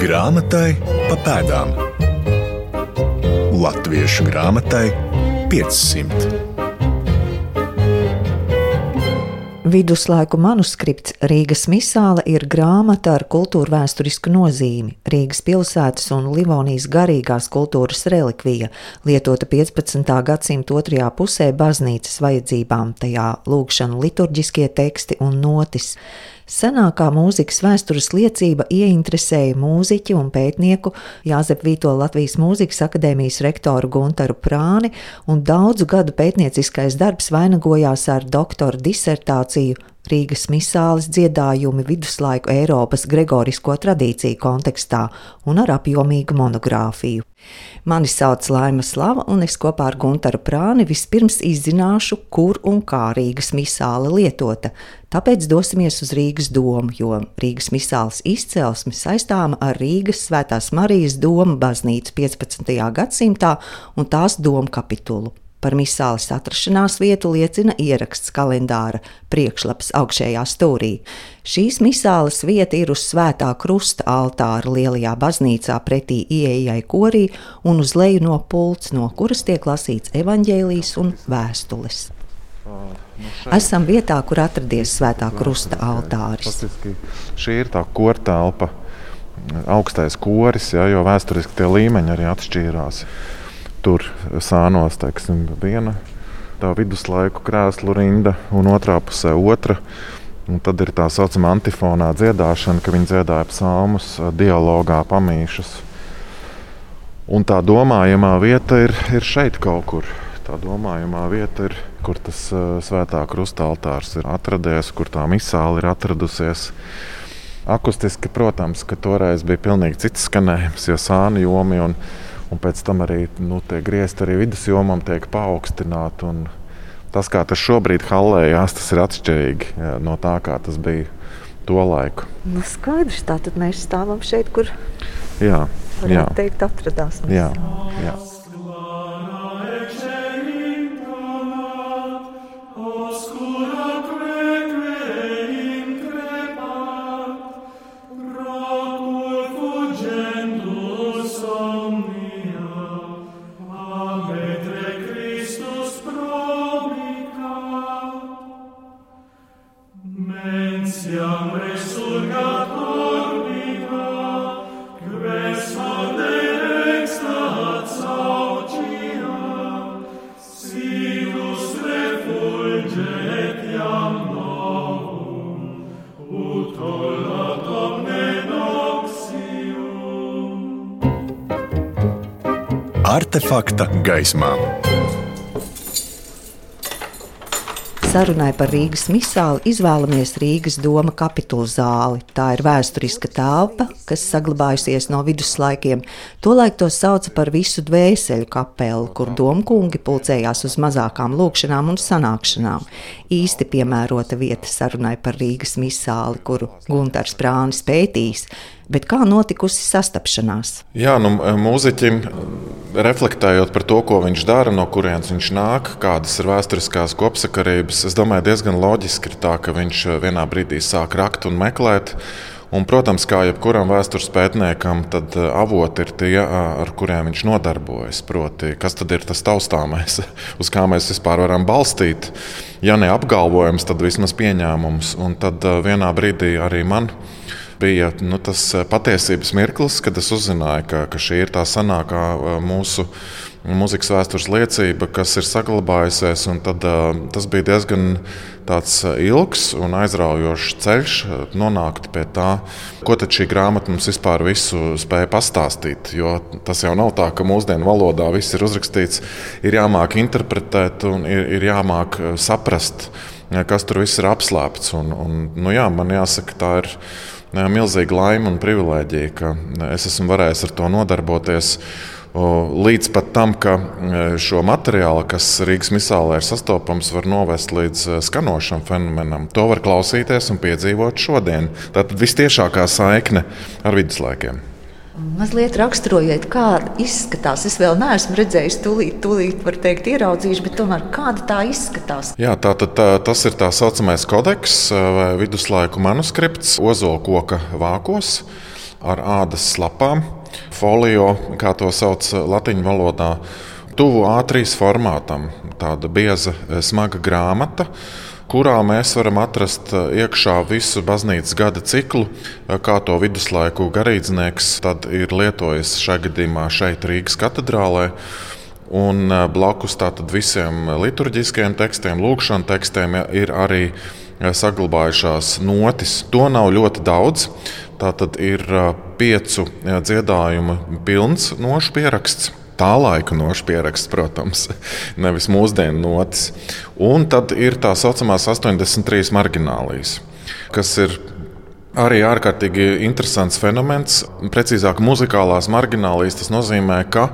Grāmatai pa pēdām. Latviešu grāmatai 500. Viduslaiku manuskripts Rīgas misāla ir grāmata ar kultūra vēsturisku nozīmi, Rīgas pilsētas un Livonijas garīgās kultūras relikvija, lietota 15. gadsimta otrajā pusē baznīcas vajadzībām, tajā lūkšanu liturģiskie teksti un notis. Senākā mūzikas vēstures liecība ieinteresēja mūziķi un pētnieku Jāzep Vīto Latvijas Mūzikas akadēmijas rektoru Guntaru Prāni, un daudzu gadu pētnieciskais darbs vainagojās ar doktora disertāciju Rīgas misāles dziedājumi viduslaiku Eiropas gregorisko tradīciju kontekstā un ar apjomīgu monogrāfiju. Mani sauc Laima Slava, un es kopā ar Guntaru Prāni vispirms izzināšu, kur un kā Rīgas misāle lietota. Tāpēc dosimies uz Rīgas domu, jo Rīgas misāles izcelsme saistāma ar Rīgas Svētās Marijas domu baznīcu 15. gadsimtā un tās domu kapitulu. Par misāles atrašanās vietu liecina ieraksts kalendāra priekšlaps augšējā stūrī. Šīs misāles vieta ir uz svētā krusta altāra lielajā baznīcā pretī ieejai korī un uz leju no pults, no kuras tiek lasīts evaņģēlijs un vēstules. Esam vietā, kur atradies svētā krusta altāris. Šī ir tā kortelpa, augstais koris, ja, jo vēsturiski tie līmeņi arī atšķīrās tur sānos teiksim, viena tā viduslaiku krēslu rinda un otrā pusē otra. Un tad ir tā saucamā antifonā dziedāšana, ka viņi dziedāja psalmus, dialogā pamīšas. Un tā domājamā vieta ir, ir šeit kaut kur. Tā domājamā vieta ir, kur tas uh, svētā krustāltārs ir atradies, kur tā misāla ir atradusies. Akustiski, protams, ka toreiz bija pilnīgi cits skanējums, jo sāni jomi un un pēc tam arī nu, tie griezti arī vidusjomam tiek paaugstināti. Tas, kā tas šobrīd halējās, tas ir atšķirīgi no tā, kā tas bija to laiku. Nu, skaidrs, tā tad mēs stāvam šeit, kur jā, jā. teikt, atradās. Mēs. Jā, jā. Artefakta gaismā. Sarunai par Rīgas misāli izvēlamies Rīgas doma kapitulu zāli. Tā ir vēsturiska telpa, kas saglabājusies no viduslaikiem. Tolaik to sauca par visu dvēseli kapeli, kur domkungi pulcējās uz mazākām lūkšanām un sanākšanām. Īsti piemērota vieta sarunai par Rīgas misāli, kuru Guntars Prānis pētījis. Bet kā notikusi sastapšanās? Jā, nu, mūziķim reflektējot par to, ko viņš dara, no kurienes viņš nāk, kādas ir vēsturiskās kopsakarības, es domāju, diezgan loģiski ir tā, ka viņš vienā brīdī sāk rakt un meklēt. Un, protams, kā jebkuram vēstures pētniekam, tad avoti ir tie, ar kuriem viņš nodarbojas. Proti, kas tad ir tas taustāmais, uz kā mēs vispār varam balstīt, ja ne apgalvojums, tad vismaz pieņēmums. Un tad vienā brīdī arī man bija nu, tas patiesības mirklis, kad es uzzināju, ka, ka šī ir tā senākā mūsu mūzikas vēstures liecība, kas ir saglabājusies. Tad, uh, tas bija diezgan ilgs un aizraujošs ceļš, nonākt pie tā, ko šī grāmata mums vispār spēja pastāstīt. Jo tas jau nav tā, ka mūsdienu valodā viss ir uzrakstīts, ir jāmāk interpretēt un ir, ir jāmāk saprast, kas tur viss ir apslēpts. Un, un, nu jā, man jāsaka, tā ir milzīga laime un privilēģija, ka es esmu varējis ar to nodarboties. Līdz pat tam, ka šo materiālu, kas Rīgas misālē ir sastopams, var novest līdz skanošam fenomenam. To var klausīties un piedzīvot šodien. Tā ir vistiešākā saikne ar viduslaikiem. Mazliet raksturojiet, kāda izskatās. Es vēl neesmu redzējis, tūlīt, tūlīt var teikt, ieraudzījuši, bet tomēr kāda tā izskatās. Jā, tā, tā, tā, tas ir tā saucamais kodeks vai viduslaiku manuskripts Ozolkoka vākos. ar ādas slapām, folio, kā to sauc latviešu valodā, tuvu A3 formātam. Tāda bieza, smaga grāmata kurā mēs varam atrast iekšā visu baznīcas gada ciklu, kā to viduslaiku garīdznieks ir lietojis šajā gadījumā šeit, Rīgas katedrālē. Un blakus visiem liturģiskiem tekstiem, lūkšanas tekstiem ir arī saglabājušās notis. To nav ļoti daudz. Tā tad ir piecu dziedājumu pilns nošu pieraksts tā laika nošu pieraksts, protams, nevis mūsdienu notis. Un tad ir tā saucamās 83 marginālijas, kas ir arī ārkārtīgi interesants fenomens. Precīzāk, muzikālās marginālijas tas nozīmē, ka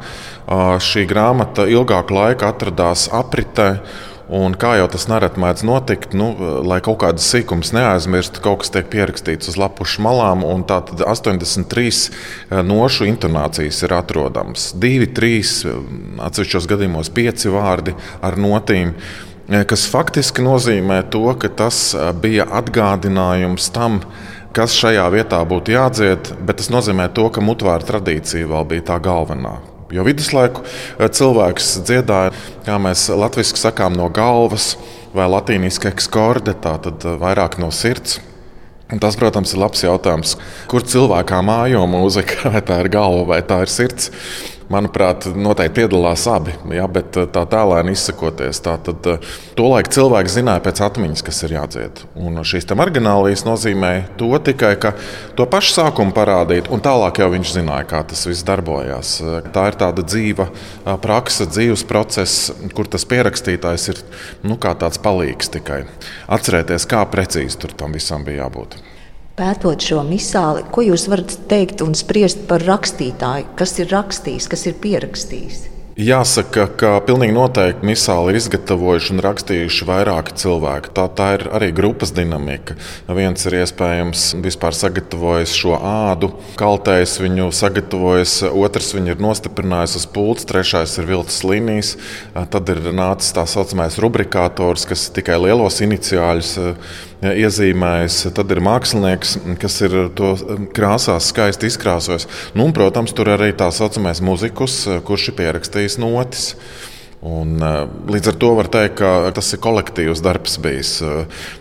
šī grāmata ilgāku laiku atradās apritē Un kā jau tas nereti mēdz notikt, nu, lai kaut kādas sīkumas neaizmirst, kaut kas tiek pierakstīts uz lapušu malām, un tā tad 83 eh, nošu intonācijas ir atrodamas. Divi, trīs, eh, atsevišķos gadījumos pieci vārdi ar notīm eh, kas faktiski nozīmē to, ka tas bija atgādinājums tam, kas šajā vietā būtu jādzied, bet tas nozīmē to, ka mutvāra tradīcija vēl bija tā galvenā. Jo viduslaiku eh, cilvēks dziedāja, kā mēs latviešu sakām, no galvas vai latīniski ekskorde, tātad eh, vairāk no sirds. Un tas, protams, ir labs jautājums, kur cilvēkā mājo mūzika, vai tā ir galva vai tā ir sirds manuprāt, noteikti piedalās abi. Ja, bet eh, tā tēlēni izsakoties, tā tad eh, tolaik cilvēki zināja pēc atmiņas, kas ir jādzied. Un šīs marginālijas nozīmē to tikai, ka to pašu sākumu parādīt, un tālāk jau viņš zināja, kā tas viss darbojās. Tā ir tāda dzīva praksa, dzīves process, kur tas pierakstītājs ir nu, kā tāds palīgs tikai. Atcerēties, kā precīzi tur tam visam bija jābūt. Pētot šo misāli, ko jūs varat teikt un spriest par rakstītāju? Kas ir rakstījis, kas ir pierakstījis? Jāsaka, ka pilnīgi noteikti misāli ir izgatavojuši un rakstījuši vairāki cilvēki. Tā, tā ir arī grupas dinamika. Viens ir iespējams vispār sagatavojis šo ādu, kaltējis viņu, sagatavojis, otrs viņu ir nostiprinājis uz pults, trešais ir vilcis līnijas. Tad ir nācis tā saucamais rubrikators, kas tikai lielos iniciāļus iezīmējis. Tad ir mākslinieks, kas ir to krāsās skaisti izkrāsojis. Nu, un, protams, tur arī tā saucamais muzikus, kurš ir pierakstījis notis. Un, līdz ar to var teikt, ka tas ir kolektīvs darbs bijis.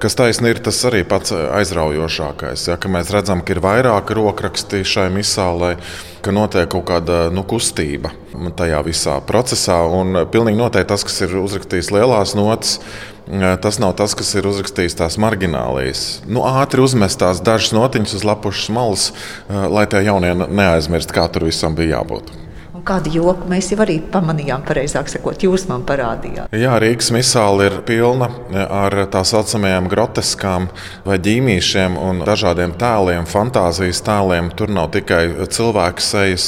Kas taisnība ir tas arī pats aizraujošākais. Ja, mēs redzam, ka ir vairāk rokraksti šai misālē, ka notiek kaut kāda nu, kustība tajā visā procesā. Un pilnīgi noteikti tas, kas ir uzrakstījis lielās notis, Tas nav tas, kas ir uzrakstījis tās marginālijas. Nu, ātri uzmestās dažas notiņas uz lapušas malas, lai tie jaunie neaizmirst, kā tur visam bija jābūt kādu joku mēs jau arī pamanījām, pareizāk sakot, jūs man parādījāt. Jā, Rīgas misāla ir pilna ar tā saucamajām groteskām vai ģīmīšiem un dažādiem tēliem, fantāzijas tēliem. Tur nav tikai cilvēku sejas,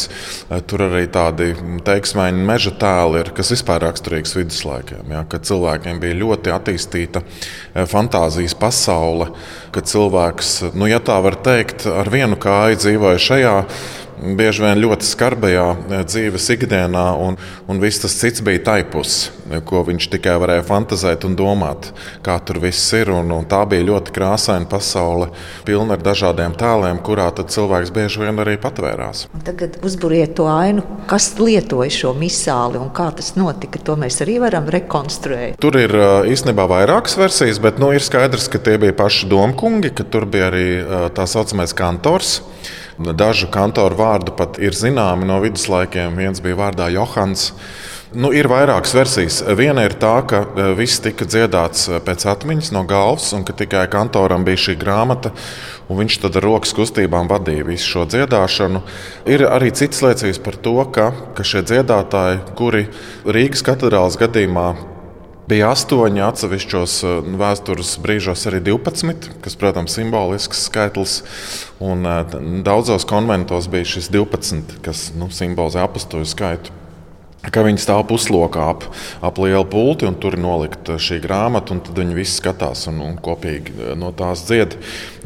tur arī tādi teiksmēņi meža tēli ir, kas vispār raksturīgs viduslaikiem. Ja, kad cilvēkiem bija ļoti attīstīta fantāzijas pasaule, kad cilvēks, nu, ja tā var teikt, ar vienu kāju dzīvoja šajā bieži vien ļoti skarbajā eh, dzīves ikdienā, un, un viss tas cits bija taipus, ko viņš tikai varēja fantazēt un domāt, kā tur viss ir. Un, un tā bija ļoti krāsaina pasaule, pilna ar dažādiem tēliem, kurā cilvēks bieži vien arī patvērās. Tagad uzbūriet to ainu, kas lietoja šo misāli un kā tas notika. To mēs arī varam rekonstruēt. Tur ir eh, īstenībā vairākas versijas, bet nu, ir skaidrs, ka tie bija paši domkungi, ka tur bija arī eh, tā saucamais kantors. Dažu kantoru vārdu pat ir zināmi no viduslaikiem. Viens bija vārdā Johans. Nu, ir vairākas versijas. Viena ir tā, ka e, viss tika dziedāts e, pēc atmiņas no galvas, un ka tikai kantoram bija šī grāmata, un viņš tad ar rokas kustībām vadīja visu šo dziedāšanu. Ir arī citas liecības par to, ka, ka šie dziedātāji, kuri Rīgas katedrālas gadījumā Bija astoņi atsevišķos eh, vēstures brīžos, arī 12, kas, protams, ir simbolisks skaitlis. Un, eh, daudzos konventos bija šis 12, kas nu, simbolizē apakstoju skaitu ka viņi stāv puslokā ap, ap lielu pulti, un tur ir nolikta šī grāmata, un tad viņi visi skatās un, un kopīgi eh, no tās dzied.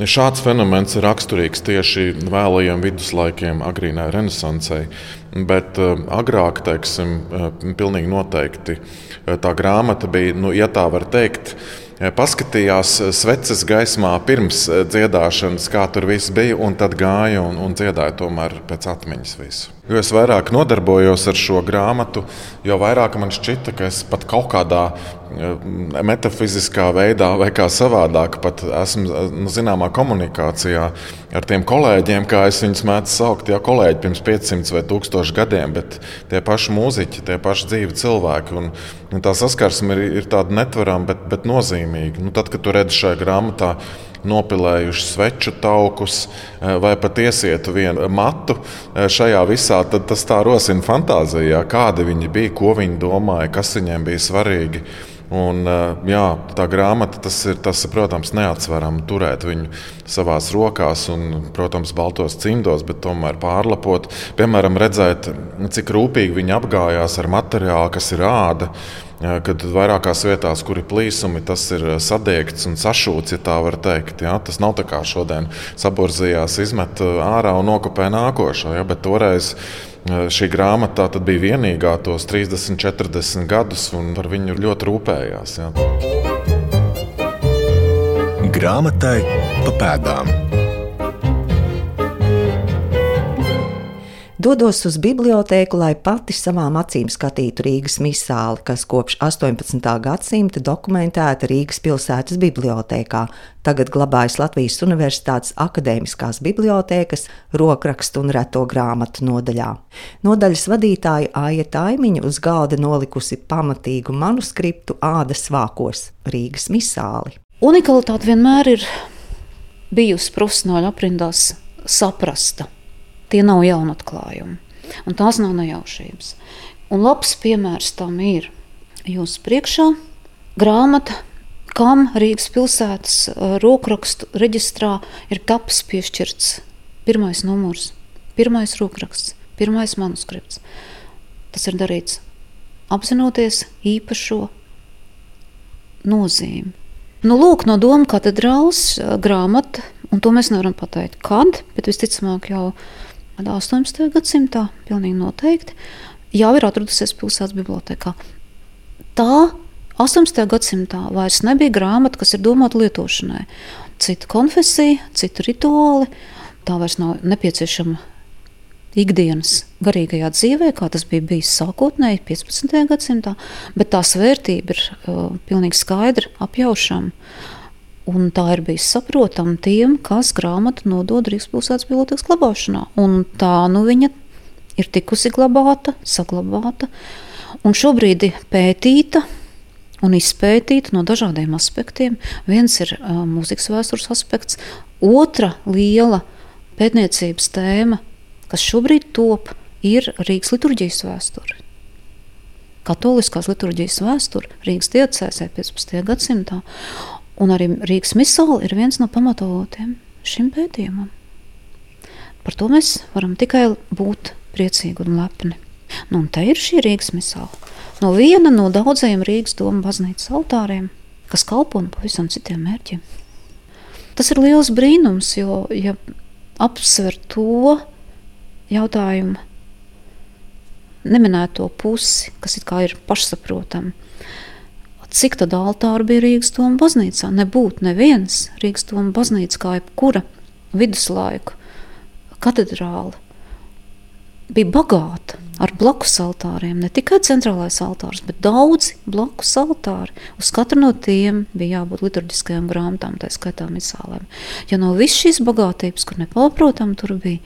Šāds fenomens ir raksturīgs tieši vēlajiem viduslaikiem, agrīnai renesansai. Bet agrāk, teiksim, pilnīgi noteikti tā grāmata bija, nu, ja tā var teikt, paskatījās sveces gaismā pirms dziedāšanas, kā tur viss bija, un tad gāja un, un dziedāja tomēr pēc atmiņas visu. Jo es vairāk nodarbojos ar šo grāmatu, jo vairāk man šķita, ka es pat kaut kādā metafiziskā veidā vai kā savādāk pat esmu nu, zināmā komunikācijā ar tiem kolēģiem, kā es viņus mēdzu saukt, jau kolēģi pirms 500 vai 1000 gadiem, bet tie paši mūziķi, tie paši dzīvi cilvēki. Un, un tā saskarsme ir, ir tāda netverama, bet, bet nozīmīga. Nu, tad, kad tu redzi šajā grāmatā, nopilējuši sveču taukus eh, vai pat iesietu vienu matu eh, šajā visā, tad tas tā rosina fantāzijā, kādi viņi bija, ko viņi domāja, kas viņiem bija svarīgi. Un, eh, jā, tā grāmata, tas ir, tas, protams, neatsverami turēt viņu savā rokās un, protams, baltos cimdos, bet tomēr pārlapot. Piemēram, redzēt, cik rūpīgi viņi apgājās ar materiālu, kas ir āda kad vairākās vietās, kur ir plīsumi, tas ir sadiegts un sašūts, ja tā var teikt. Ja? Tas nav tā kā šodien saburzījās, izmet ārā un nokopē nākošo. Ja? Bet toreiz šī grāmata bija vienīgā tos 30, 40 gadus, un par viņu ļoti rūpējās. Ja? Grāmatai pa pēdām. Dodos uz bibliotēku, lai pati savām acīm skatītu Rīgas misāli, kas kopš 18. gadsimta dokumentēta Rīgas pilsētas bibliotēkā. Tagad glabājas Latvijas Universitātes akadēmiskās bibliotēkas rokrakstu un reto grāmatu nodaļā. Nodaļas vadītāja Aija Taimiņa uz galda nolikusi pamatīgu manuskriptu ādas vākos Rīgas misāli. Unikalitāte vienmēr ir bijusi profesionāļu aprindās saprasta Tie nav jauni atklājumi, un tās nav nejaušības. Un labs piemērs tam ir jūsu priekšā grāmata, kam Rīgas pilsētas rokrakstu reģistrā ir tapis piešķirts pirmais numurs, pirmais rokraksts, pirmais manuskripts. Tas ir darīts apzinoties īpašo nozīmi. Nu, lūk, no Doma katedrāls grāmata, un to mēs nevaram pateikt, kad, bet visticamāk jau 18. gadsimtā, pilnīgi noteikti, jau ir atradusies pilsētas bibliotekā. Tā 18. gadsimtā vairs nebija grāmata, kas ir domāta lietošanai. Cita konfesija, cita rituāli, tā vairs nav nepieciešama ikdienas garīgajā dzīvē, kā tas bija bijis sākotnēji 15. gadsimtā, bet tās vērtība ir uh, pilnīgi skaidra, apjaušama. Un tā ir bijis saprotama tiem, kas grāmatu nodod Rīgas pilsētas bibliotekas glabāšanā. Un tā nu viņa ir tikusi glabāta, saglabāta un šobrīd pētīta un izpētīta no dažādiem aspektiem. Viens ir uh, mūzikas vēstures aspekts, otra liela pētniecības tēma, kas šobrīd top, ir Rīgas liturģijas vēsture. Katoliskās liturģijas vēsture Rīgas diecēsē 15. gadsimtā. Un arī Rīgas misāla ir viens no pamatavotiem šim pētījumam. Par to mēs varam tikai būt priecīgi un lepni. Nu, un te ir šī Rīgas misāla. No viena no daudzajiem Rīgas domu baznīcas altāriem, kas kalpo pavisam citiem mērķiem. Tas ir liels brīnums, jo, ja apsver to jautājumu, neminēto pusi, kas ir pašsaprotama, cik tad altāru bija Rīgas Doma baznīcā. Nebūtu neviens Rīgas Doma baznīca kā jebkura viduslaiku katedrāle. Bija bagāta ar blakus altāriem, ne tikai centrālais altārs, bet daudzi blakus altāri. Uz katru no tiem bija jābūt liturģiskajām grāmatām, tā skaitā misālēm. Ja no visas šīs bagātības, kur nepārprotam tur bija,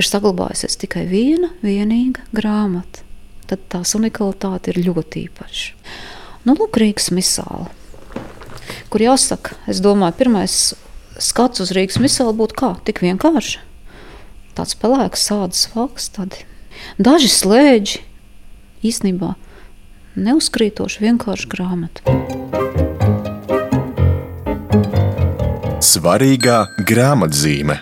ir saglabājusies tikai viena vienīga grāmata, tad tās unikalitāte ir ļoti īpaša. Nu, lūk, Rīgas misāla. Kur jāsaka, es domāju, pirmais skats uz Rīgas misālu būtu kā? Tik vienkārši. Tāds pelēks, sādas valks, tādi daži slēdži, īstenībā neuzkrītoši vienkārši grāmata. Svarīgā grāmatzīme.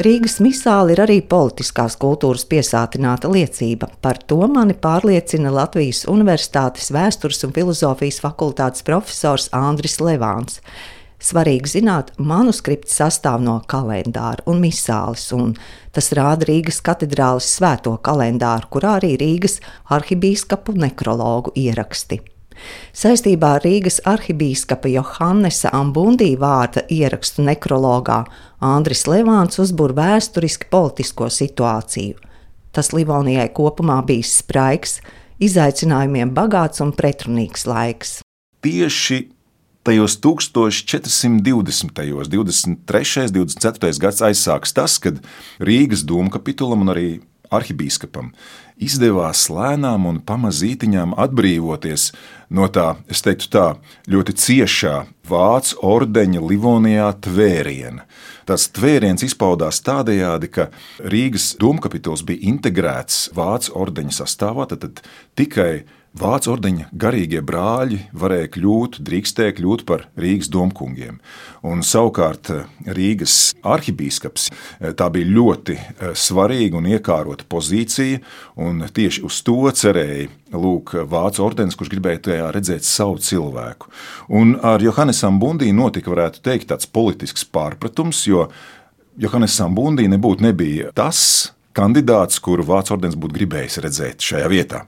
Rīgas misāli ir arī politiskās kultūras piesātināta liecība. Par to mani pārliecina Latvijas Universitātes vēstures un filozofijas fakultātes profesors Andris Levāns. Svarīgi zināt, manuskripts sastāv no kalendāra un misāles, un tas rāda Rīgas katedrāles svēto kalendāru, kurā arī Rīgas arhibīskapu nekrologu ieraksti. Saistībā ar Rīgas arhibīskapa Johannesa Ambundī vārda ierakstu nekrologā Andris Levāns uzbūr vēsturiski politisko situāciju. Tas Livonijai kopumā bijis spraigs, izaicinājumiem bagāts un pretrunīgs laiks. Tieši tajos 1420. 23. un 24. gads aizsāks tas, kad Rīgas doma kapitulam un arī arhibīskapam izdevās lēnām un pamazītiņām atbrīvoties no tā, es teiktu tā, ļoti ciešā vācu ordeņa Livonijā tvēriena. Tas tvēriens izpaudās tādējādi, ka Rīgas domkapituls bija integrēts vācu ordeņa sastāvā, tad tikai Vācu ordeņa garīgie brāļi varēja kļūt, drīkstēja kļūt par Rīgas domkungiem. Un savukārt eh, Rīgas arhibīskaps eh, tā bija ļoti eh, svarīga un iekārota pozīcija, un tieši uz to cerēja lūk, Vācu ordenis, kurš gribēja tajā redzēt savu cilvēku. Un ar Johannesam Bundī notika, varētu teikt, tāds politisks pārpratums, jo Johannesam Bundī nebūtu nebija tas, kandidāts, kuru Vācu ordenis būtu gribējis redzēt šajā vietā.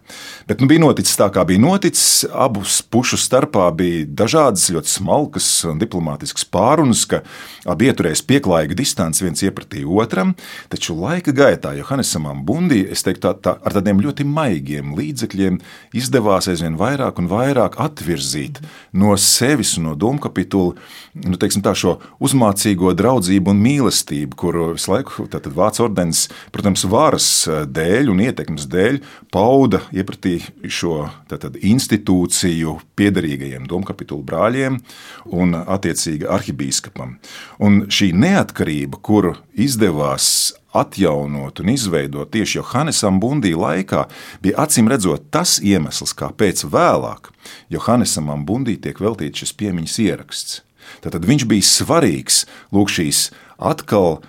Bet nu, bija noticis tā, kā bija noticis. Abu pušu starpā bija dažādas ļoti smalkas un diplomātiskas pārunas, ka abi ieturēs pieklājīgu distanci viens iepratīja otram. Taču laika gaitā Johannesam Bundī, es teiktu, tā, tā, ar tādiem ļoti maigiem līdzekļiem izdevās aizvien vairāk un vairāk atvirzīt no sevis un no domkapitula nu, teiksim, tā, šo uzmācīgo draudzību un mīlestību, kuru visu laiku Vācu ordenis, protams, protams, varas eh, dēļ un ietekmes dēļ pauda iepratī šo tātad, institūciju piederīgajiem domkapitulu brāļiem un attiecīgi arhibīskapam. Un šī neatkarība, kuru izdevās atjaunot un izveidot tieši Johannesam Bundī laikā, bija acīm redzot tas iemesls, kāpēc vēlāk Johannesam Bundī tiek veltīts šis piemiņas ieraksts. Tātad viņš bija svarīgs lūk šīs atkal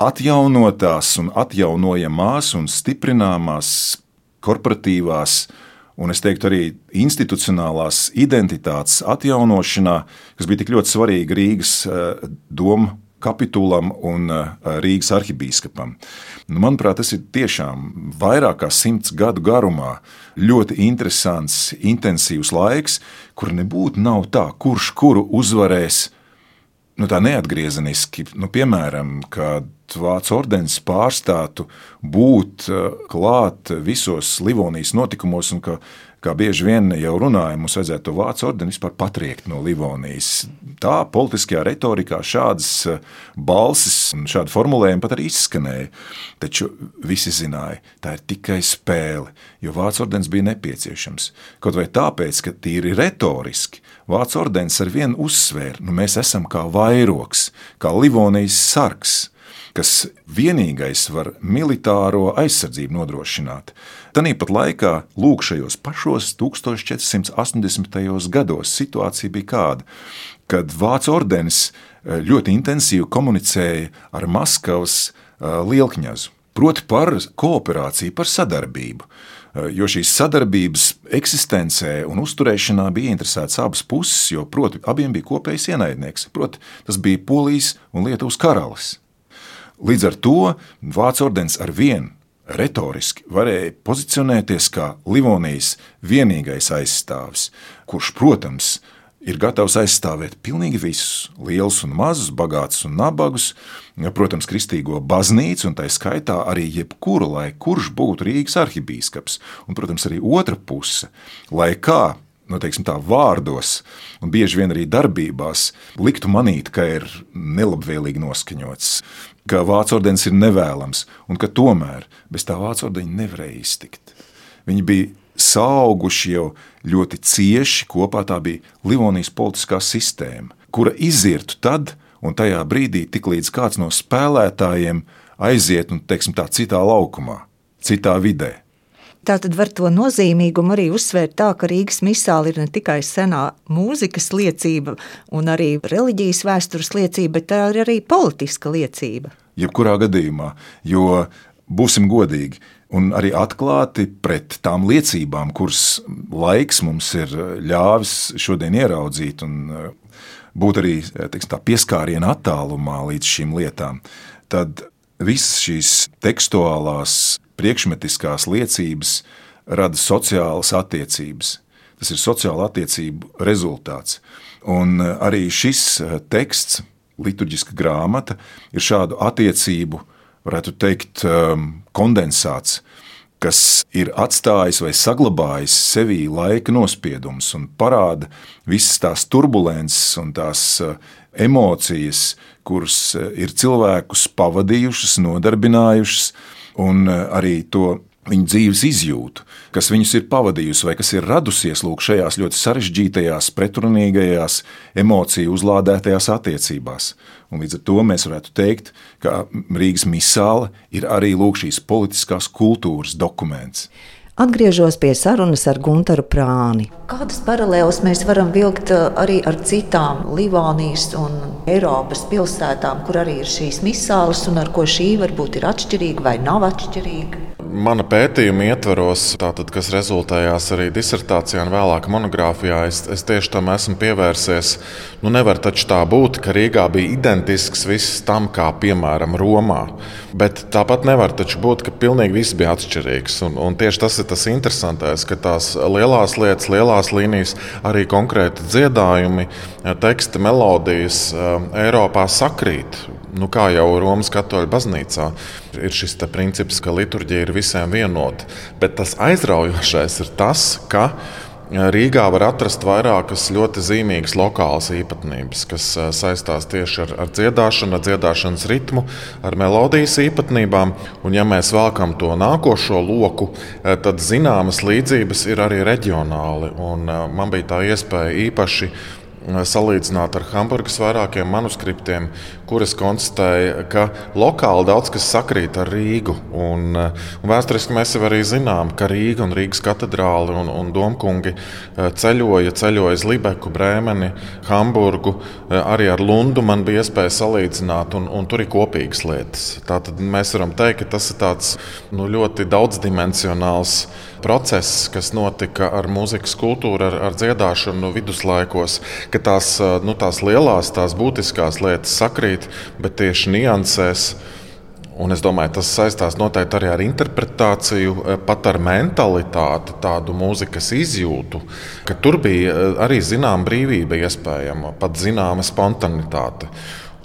atjaunotās un atjaunojamās un stiprināmās korporatīvās un es teiktu arī institucionālās identitātes atjaunošanā, kas bija tik ļoti svarīga Rīgas eh, domu kapitulam un eh, Rīgas arhibīskapam. Nu, manuprāt, tas ir tiešām vairāk kā simts gadu garumā ļoti interesants, intensīvs laiks, kur nebūtu nav tā, kurš kuru uzvarēs. Nu, tā neatgriezeniski, nu, piemēram, kad Vācu ordenis pārstātu būt eh, klāt visos Livonijas notikumos, un ka, kā bieži vien jau runājam, mums vajadzētu to Vācu ordeni vispār patriekt no Livonijas. Tā politiskajā retorikā šādas eh, balsis un šādi formulējumi pat arī izskanēja. Taču visi zināja, tā ir tikai spēle, jo Vācu ordenis bija nepieciešams. Kaut vai tāpēc, ka tīri retoriski Vācu ordenis ar vienu uzsvēru, nu mēs esam kā vairoks, kā Livonijas sargs kas vienīgais var militāro aizsardzību nodrošināt. Tāpat laikā, lūk, šajos pašos 1480. gados situācija bija kāda, kad Vācu ordenis eh, ļoti intensīvi komunicēja ar Maskavas eh, lielkņazu, proti par kooperāciju, par sadarbību eh, jo šīs sadarbības eksistencē un uzturēšanā bija interesēts abas puses, jo proti, abiem bija kopējs ienaidnieks. Proti, tas bija Polijas un Lietuvas karalis. Līdz ar to Vācu ordenis ar vienu retoriski varēja pozicionēties kā Livonijas vienīgais aizstāvis, kurš, protams, ir gatavs aizstāvēt pilnīgi visus, lielus un mazus, bagātus un nabagus, protams, kristīgo baznīcu, un tā skaitā arī jebkuru, lai kurš būtu Rīgas arhibīskaps, un, protams, arī otra puse, lai kā nu, teiksim, tā, vārdos un bieži vien arī darbībās liktu manīt, ka ir nelabvēlīgi noskaņots ka vācu ordenis ir nevēlams un ka tomēr bez tā vācu ordeņa nevarēja iztikt. Viņi bija sauguši jau ļoti cieši kopā. Tā bija Livonijas politiskā sistēma, kura izirtu tad un tajā brīdī, tiklīdz kāds no spēlētājiem aiziet un, teiksim, tā citā laukumā, citā vidē. Tā tad var to nozīmīgumu arī uzsvērt tā, ka Rīgas misāli ir ne tikai senā mūzikas liecība un arī reliģijas vēstures liecība, bet tā ir arī politiska liecība. Jebkurā gadījumā, jo būsim godīgi, un arī atklāti pret tām liecībām, kuras laiks mums ir ļāvis šodien ieraudzīt un eh, būt arī teiksim, pieskāriena attālumā līdz šīm lietām, tad visas šīs tekstuālās priekšmetiskās liecības rada sociālas attiecības. tas ir sociāla attiecību rezultāts. Un arī šis teksts, liturģiska grāmata, ir šādu attiecību, varētu teikt, kondensāts kas ir atstājis vai saglabājis sevī laika nospiedumus un parāda visas tās turbulences un tās eh, emocijas, kuras eh, ir cilvēkus pavadījušas, nodarbinājušas, un eh, arī to viņu dzīves izjūtu, kas viņus ir pavadījusi vai kas ir radusies lūk, šajās ļoti sarežģītajās, pretrunīgajās, emociju uzlādētajās attiecībās. Un līdz ar to mēs varētu teikt, ka Rīgas misāle ir arī lūk, šīs politiskās kultūras dokuments. Atgriežos pie sarunas ar Gunteru Prāni. Kādas paralēlas mēs varam vilkt eh, arī ar citām Livānijas un Eiropas pilsētām, kur arī ir šīs misāles, un ar ko šī varbūt ir atšķirīga vai nav atšķirīga? Mana pētījuma ietvaros, tātad, kas rezultējās arī disertācijā un vēlāk monogrāfijā, es, es tieši tam esmu pievērsies. Nu, nevar taču tā būt, ka Rīgā bija identisks viss tam, kā piemēram Romā. Bet tāpat nevar taču būt, ka pilnīgi viss bija atšķirīgs. Un, un tieši tas ir tas interesantais, ka tās lielās lietas, lielās līnijas, arī konkrēti dziedājumi, teksti, melodijas eh, Eiropā sakrīt nu, kā jau Romas katoļu baznīcā, ir šis princips, ka liturģija ir visiem vienota. Bet tas aizraujošais ir tas, ka Rīgā var atrast vairākas ļoti zīmīgas lokālas īpatnības, kas saistās tieši ar, ar dziedāšanu, ar dziedāšanas ritmu, ar melodijas īpatnībām. Un, ja mēs vēlkam to nākošo loku, tad zināmas līdzības ir arī reģionāli. Un man bija tā iespēja īpaši salīdzināt ar Hamburgas vairākiem manuskriptiem, kuras konstatēja, ka lokāli daudz kas sakrīt ar Rīgu. Un, un vēsturiski mēs jau arī zinām, ka Rīga un Rīgas katedrāle un, un domkungi eh, ceļoja, ceļoja uz Libeku, Brēmeni, Hamburgu, eh, arī ar Lundu man bija iespēja salīdzināt, un, un tur ir kopīgas lietas. Tātad mēs varam teikt, ka tas ir tāds nu, ļoti daudzdimensionāls process, kas notika ar mūzikas kultūru, ar, ar dziedāšanu viduslaikos, ka tās, nu, tās lielās, tās būtiskās lietas sakrīt, bet tieši niansēs. Un es domāju, tas saistās noteikti arī ar interpretāciju, pat ar mentalitāti, tādu mūzikas izjūtu, ka tur bija arī zināma brīvība, iespējama, pat zināma spontanitāte.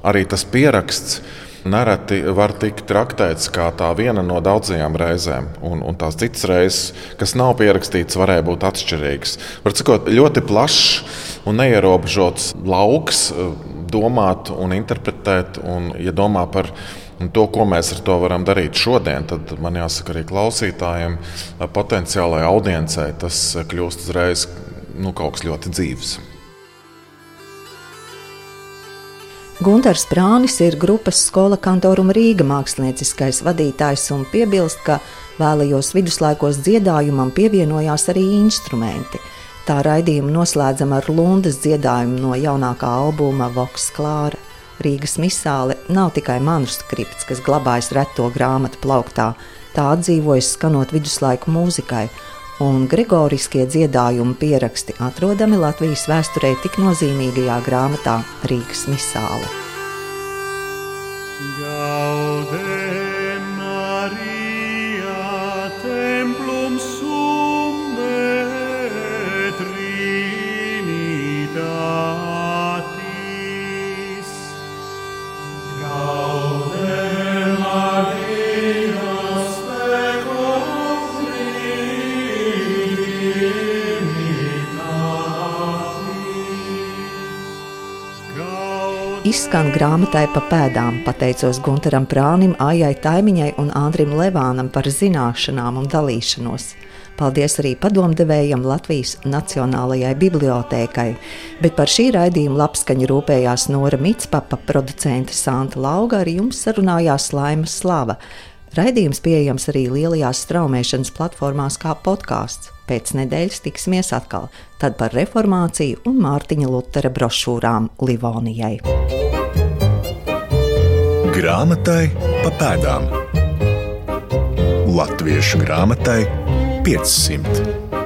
Arī tas pieraksts, nereti var tikt traktēts kā tā viena no daudzajām reizēm. Un, un tās citas reizes, kas nav pierakstītas, varēja būt atšķirīgas. Var sakot, ļoti plašs un neierobežots lauks eh, domāt un interpretēt. Un, ja domā par to, ko mēs ar to varam darīt šodien, tad man jāsaka arī klausītājiem, eh, potenciālajai audiencei, tas kļūst uzreiz nu, kaut kas ļoti dzīves. Gunārs Prānis ir grupas skola kantoruma Rīga mākslinieckais vadītājs un piebilst, ka vēlajos viduslaikos dziedājumam pievienojās arī instrumenti. Tā raidījumu noslēdzam ar Lundas dziedājumu no jaunākā albuma Vox Klāra. Rīgas misāle nav tikai manuskripts, kas glabājas reto grāmatu plauktā, tā atdzīvojas skanot viduslaiku mūzikai, un gregoriskie dziedājumu pieraksti atrodami Latvijas vēsturē tik nozīmīgajā grāmatā Rīgas misāle. Izskan grāmatai pa pēdām. Pateicos Gunteram Prānim, Aijai Taimiņai un Andrim Levānam par zināšanām un dalīšanos. Paldies arī padomdevējam Latvijas Nacionālajai Bibliotēkai, bet par šī raidījuma labskaņu rūpējās Nora Mitspapa, producente Santa Lauga, arī jums sarunājās Laima Slava. Raidījums pieejams arī lielajās straumēšanas platformās kā podkāsts. Pēc nedēļas tiksimies atkal, tad par reformāciju un Mārtiņa Lutera brošūrām Livonijai. Grāmatai pa pēdām Latviešu grāmatai 500.